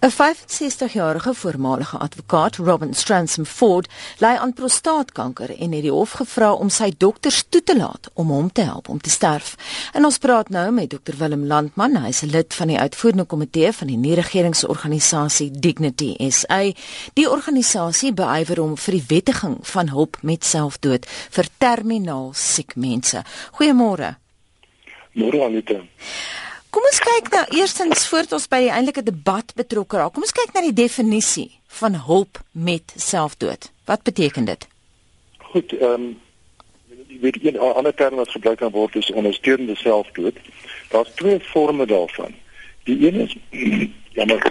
'n 65-jarige voormalige advokaat, Robin Stransom Ford, ly aan prostaatkanker en het die hof gevra om sy dokters toe te laat om hom te help om te sterf. En ons praat nou met Dr Willem Landman, hy is 'n lid van die uitvoerende komitee van die nie-regeringsorganisasie Dignity SA. Die organisasie beywer hom vir die wettiging van hulp met selfdood vir terminaal siek mense. Goeiemôre. Môre Anita. Kom ons kyk nou eerstens voordat ons by die eintlike debat betrokke raak. Kom ons kyk na die definisie van hulp met selfdood. Wat beteken dit? Goed, ehm um, jy weet een ander term wat gebruik kan word is ondersteunende selfdood. Daar's twee forme daarvan. Die een is ja maar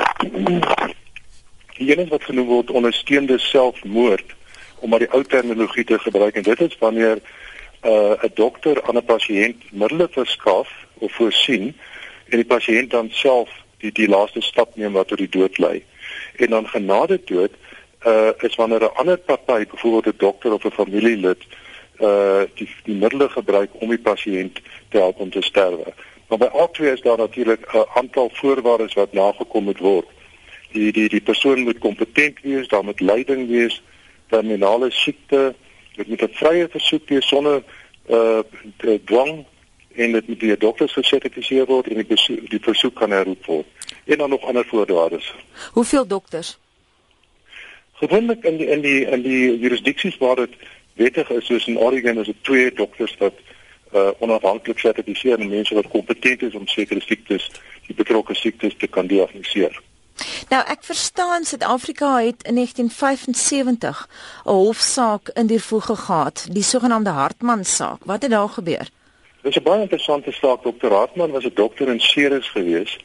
die een is wat genoem word ondersteunende selfmoord om maar die ou terminologie te gebruik en dit is wanneer uh, 'n dokter aan 'n pasiënt middele verskaf of voorsien en die pasiënt dan self die die laaste stap neem wat tot die dood lei. En dan genade dood uh is wanneer 'n ander party, byvoorbeeld 'n dokter of 'n familielid uh die die middele gebruik om die pasiënt te help om te sterwe. Maar by albei is daar natuurlik 'n aantal voorwaardes wat nagekom moet word. Die die die persoon moet kompetent wees, daar moet leiding wees, terminale siekte, dit moet 'n vrye versoek wees sonder uh dwang en dit moet deur dokters gesertifiseer word en die besoek, die versoek kan herroep word. En dan nog ander voorwaardes. Hoeveel dokters? Gewoonlik in die in die in die jurisdiksies waar dit wettig is soos in Oregon is dit twee dokters wat uh onafhanklik sertifiseer en mense wat kompetent is om sekere siektes, die betrokke siektes te kan diagnoseer. Nou ek verstaan Suid-Afrika het in 1975 'n hofsaak in die voege gehad, die sogenaamde Hartman saak. Wat het daar gebeur? Dit is 'n baie interessante saak. Dr. Hartman was 'n dokter in Ceres gewees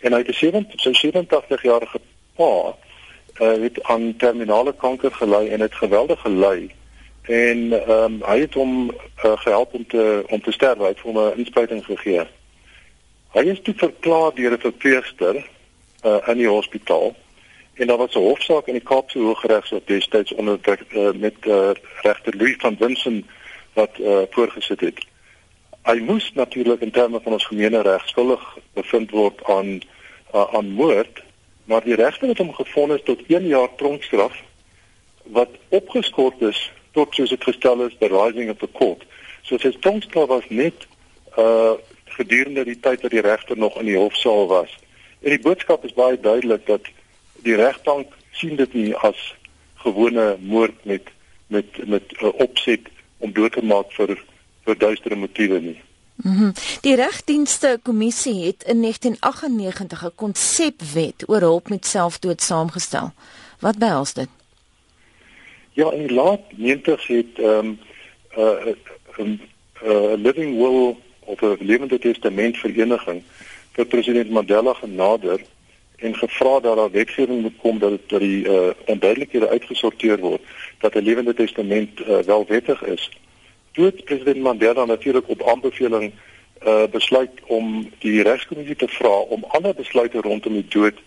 en hy het 'n 87 jarige pa uh, het aan terminale kanker gely en het geweldig gely en ehm um, hy het hom uh, gehelp om te om te sterf. Het hom 'n inspuiting gegee. Hy is toe verklaar deur 'n verpleegster uh, in die hospitaal en daar was 'n hofsaak in die Kaapse Hooggeregshof destyds onder uh, met uh, regter Louis van Winsen wat uh, voorgesit het hy moes natuurlik in terme van ons gemeene reg skuldig bevind word aan uh, aan moord maar die regter het hom gevind tot 1 jaar tronkstraf wat opgeskort is tot soos dit gestel is the rising of the court. So sy tronkstraf was net uh gedurende die tyd wat die regter nog in die hofsaal was. En die boodskap is baie duidelik dat die regbank sien dit nie as gewone moord met met met uh, opset om dood te maak vir vir duistere motiewe nie. Mhm. Mm die regdienste kommissie het in 1998 'n konsepwet oor hulp met selfdood saamgestel. Wat behels dit? Ja, in die laat 90's het ehm um, 'n uh, 'n uh, uh, living will of 'n lewende testament vereniging vir president Mandela genader en gevra dat daar wetgewing moet kom dat dit dat die uh, onduidelikhede uitgesorteer word dat 'n lewende testament uh, wel wettig is toe president Mandela natuurlik op aanbeveling uh besluit om die regskommissie te vra om alle besluite rondom die dood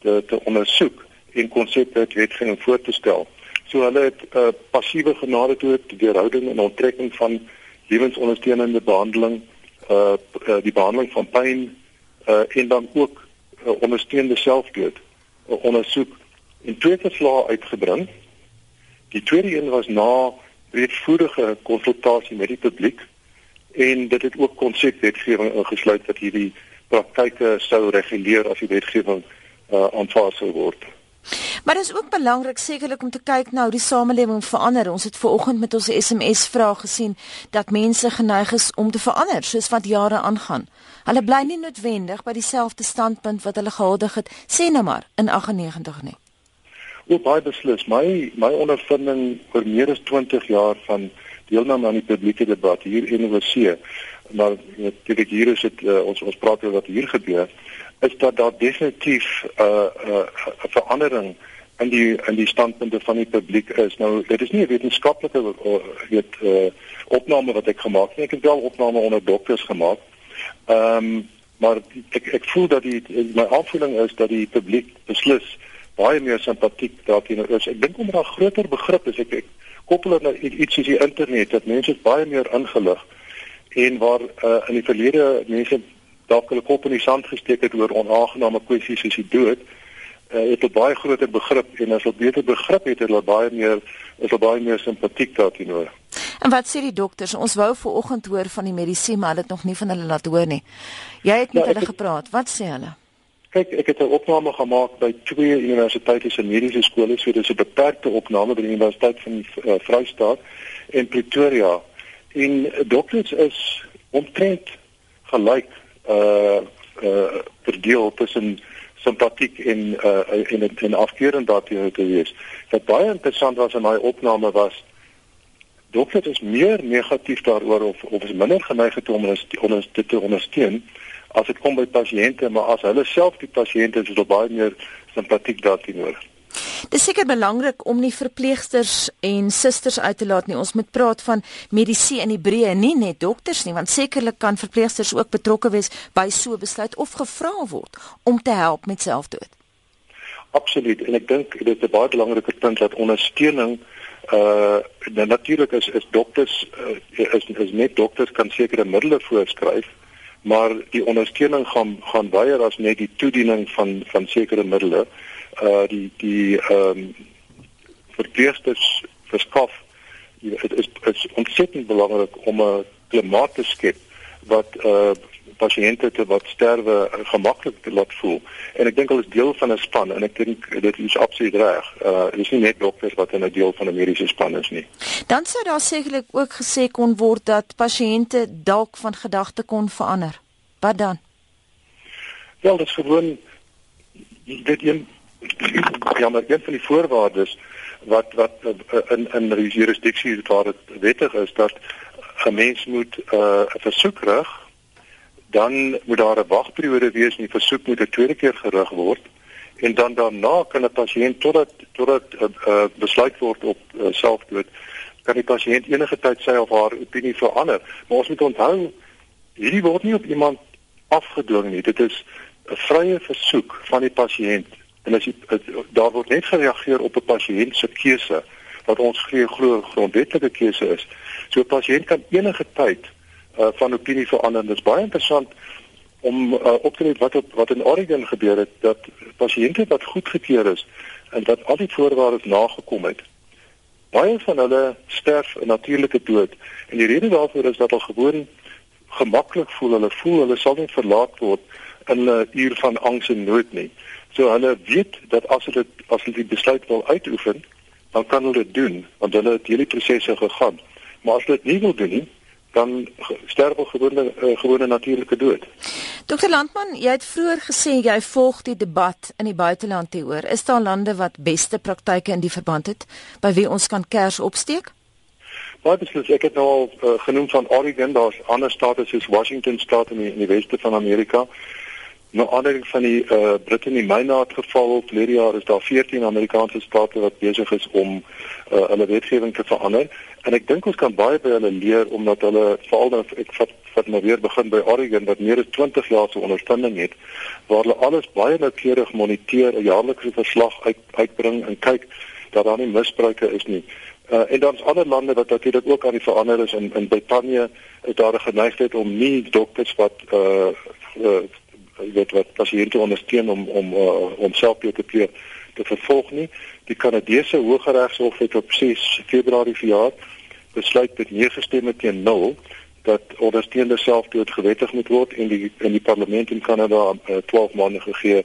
te te ondersoek en konsepte uit wetgewing voor te stel. So hulle het 'n uh, passiewe genade dood, die weerhouding en onttrekking van lewensondersteunende behandeling, uh, uh die behandeling van pyn uh en dan ook uh, ondersteunende selfdood uh, ondersoek en twee verslae uitgebring. Die tweede een was na breedvoerige konsultasie met die publiek en dit het ook konsepwetgewing ingesluit wat hierdie praktyke sou reguleer as die wetgewing uh, aanvaar sou word. Maar dit is ook belangrik sekerlik om te kyk nou die samelewing verander. Ons het ver oggend met ons SMS vraag gesien dat mense geneig is om te verander soos wat jare aangaan. Hulle bly nie noodwendig by dieselfde standpunt wat hulle gehuldig het sê nou maar in 98 nie. Ook baie beslis. My my ondervinding vir meer as 20 jaar van deelname aan die publieke debat hier in UWC, maar natuurlik hier is dit uh, ons ons praat oor wat hier gebeur, is dat daar definitief 'n uh, 'n uh, verandering in die in die standpunte van die publiek is. Nou dit is nie 'n wetenskaplike uh, weet uh, opname wat ek gemaak het. Ek het wel opname onder dokters gemaak. Ehm um, maar ek ek voel dat die my aanvoeling is dat die publiek beslis baie meer simpatiek daarteenoor is. Ek dink omdat daar groter begrip is. Ek, ek koppel dit nou iets soos die internet dat mense baie meer ingelig en waar uh, in die verlede mense dalk hulle kop in die sand gesteek het oor onaangename kwessies soos die dood, uh, het 'n baie groter begrip en as hulle beter begrip het, het hulle baie meer is hulle baie meer simpatiek daarteenoor. En wat sê die dokters? Ons wou ver oggend hoor van die medisyne, maar hulle het nog nie van hulle laat hoor nie. Jy het met ja, hulle gepraat. Wat sê hulle? Kyk, ek het 'n opname gemaak by twee universiteite mediese skole, so dis 'n beperkte opname by die Universiteit van uh, Vryheid en Pretoria. En dokters is omtrent gelyk uh uh verdeel tussen simpatiek en uh en en afkeurend daarteenoor te wees. Wat baie interessant was in daai opname was dokters is meer negatief daaroor of of is minder geneig om ons ons dit te ondersteun as dit kom by pasiënte, maar as hulle self die pasiënte is, is hulle baie meer simpatiek daarteenoor. Dis seker belangrik om nie verpleegsters en susters uit te laat nie. Ons moet praat van mediese in die breë, nie net dokters nie, want sekerlik kan verpleegsters ook betrokke wees by so besluit of gevra word om te help met selfdood. Absoluut. En ek dink dit is 'n baie belangrike punt dat ondersteuning uh natuurlik is is dokters uh, is is net dokters kan sekere middele voorskryf maar die ondersteuning gaan gaan baie as net die toediening van van sekere middele. Uh die die ehm um, verpleegsters verskaf dit is is ontsettend belangrik om 'n klimaat te skep wat uh pasiënte te wat sterwe uh, gemaklik te laat voel en ek dink hulle is deel van 'n span en ek dink dit is absoluut reg. Uh dis nie net dokters wat 'n deel van 'n mediese span is nie. Dan sou daar sekerlik ook gesê kon word dat pasiënte dalk van gedagte kon verander. Wat dan? Wel, dit is gewoon dit een ja, maar een van die voorwaardes wat wat uh, in in jurisdiksie waar dit wettig is dat 'n mens moet 'n uh, versoek rig, dan moet daar 'n wagperiode wees en die versoek moet 'n tweede keer gerig word en dan daarna kan 'n pasiënt totdat totdat 'n uh, uh, besluit word op uh, selfdood kan die pasiënt enige tyd sy of haar opinie verander. Maar ons moet onthou hierdie word nie op iemand afgedwing nie. Dit is 'n vrye versoek van die pasiënt En as jy daar word net gereageer op 'n pasiënt se keuse wat ons glo grondwetlike keuse is. So 'n pasiënt kan enige tyd uh, van opinie verander. Dit is baie interessant om uh, op te let wat op, wat in Oregon gebeur het dat pasiënte wat goedgekeur is en wat al die voorwaardes nagekom het. Baie van hulle sterf 'n natuurlike dood en die rede daarvoor is dat hulle gewoon gemaklik voel. Hulle voel hulle sal nie verlaat word in 'n uur van angs en nood nie. So hulle weet dat as hulle as hulle die besluit wil uitoefen, dan kan hulle dit doen want hulle het hierdie prosesse gegaan. Maar as hulle dit nie wil doen nie, dan sterf hulle gewone uh, gewone natuurlike dood. Dr Landman, jy het vroeër gesê jy volg die debat in die buiteland hieroor. Is daar lande wat beste praktyke in die verband het by wie ons kan kers opsteek? Wat is dit? Ek het nou al uh, genoem van Oregon, daar's ander state soos Washington state in die, in die weste van Amerika. Nou aanleiding van die uh Britte in die Mynaat geval verlede jaar is daar 14 Amerikaanse state wat besig is om uh hulle wetgewing te verander en ek dink ons kan baie by hulle leer omdat hulle veral dan ek vat vat nou weer begin by Oregon wat meer as 20 jaar se ondersteuning het waar hulle alles baie noukeurig moniteer, 'n jaarlikse verslag uit uitbring en kyk dat daar nie misbruike is nie. Uh en dan's ander lande wat natuurlik ook aan die verander is in in Brittanje is daar 'n geneigtheid om nie dokters wat uh, uh weet wat pasiënte ondersteun om om uh, om selfdood te pleeg te vervolg nie. Die Kanadese Hooggeregshof het op 6 Februarie verjaar besluit met 9 stemme teen 0 dat ondersteunde selfdood gewettig moet word en die in die parlement in Kanada uh, 12 maande gegee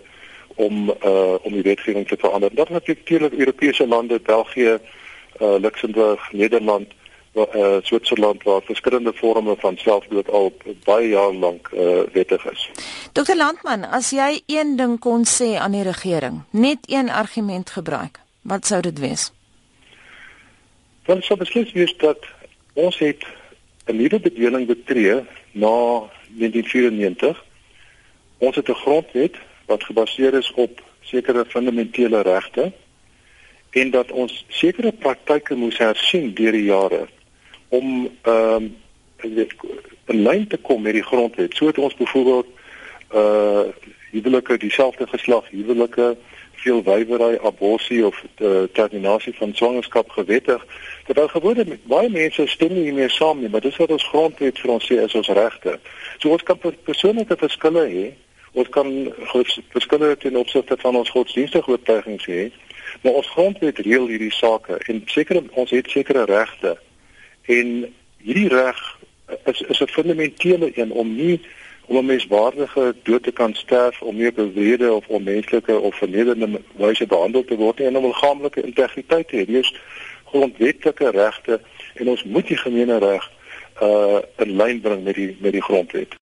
om uh, om die wetgewing te verander. Dat natuurlik Europese lande, België, uh, Luxemburg, Nederland uh, Switserland waar verskillende vorme van selfdood al baie jaar lank uh, wettig is. Dr Landman, as jy een ding kon sê aan die regering, net een argument gebruik, wat sou dit wees? Want so beslis wees dat ons het 'n nuwe bedeling betree na 1994. Ons het 'n grondwet wat gebaseer is op sekere fundamentele regte en dat ons sekere praktyke moes hersien deur die jare om ehm uh, in lyn te kom met die grondwet. So het ons byvoorbeeld uh huwelike dieselfde geslag, huwelike veel wywery, abortus of uh, terminasie van swangerskap gewettig. Daar gewone baie mense stem nie meer saam nie, maar dis wat ons grondwet vir ons sê is ons regte. So ons kan persoonlike verskille hê Ons kan verskillende ten opsigte van ons godsdienstige oortuigings hê, maar ons grondwet reël hierdie sake en sekere ons het sekere regte. En hierdie reg is is 'n fundamentele een om nie om 'n menswaardige dood te kan sterf om nie wrede of onmenslike of vernederende wyse behandel te word nie en om liggaamlike integriteit te hê. Dit is grondwetlike regte en ons moet die gemeene reg uh in lyn bring met die met die grondwet.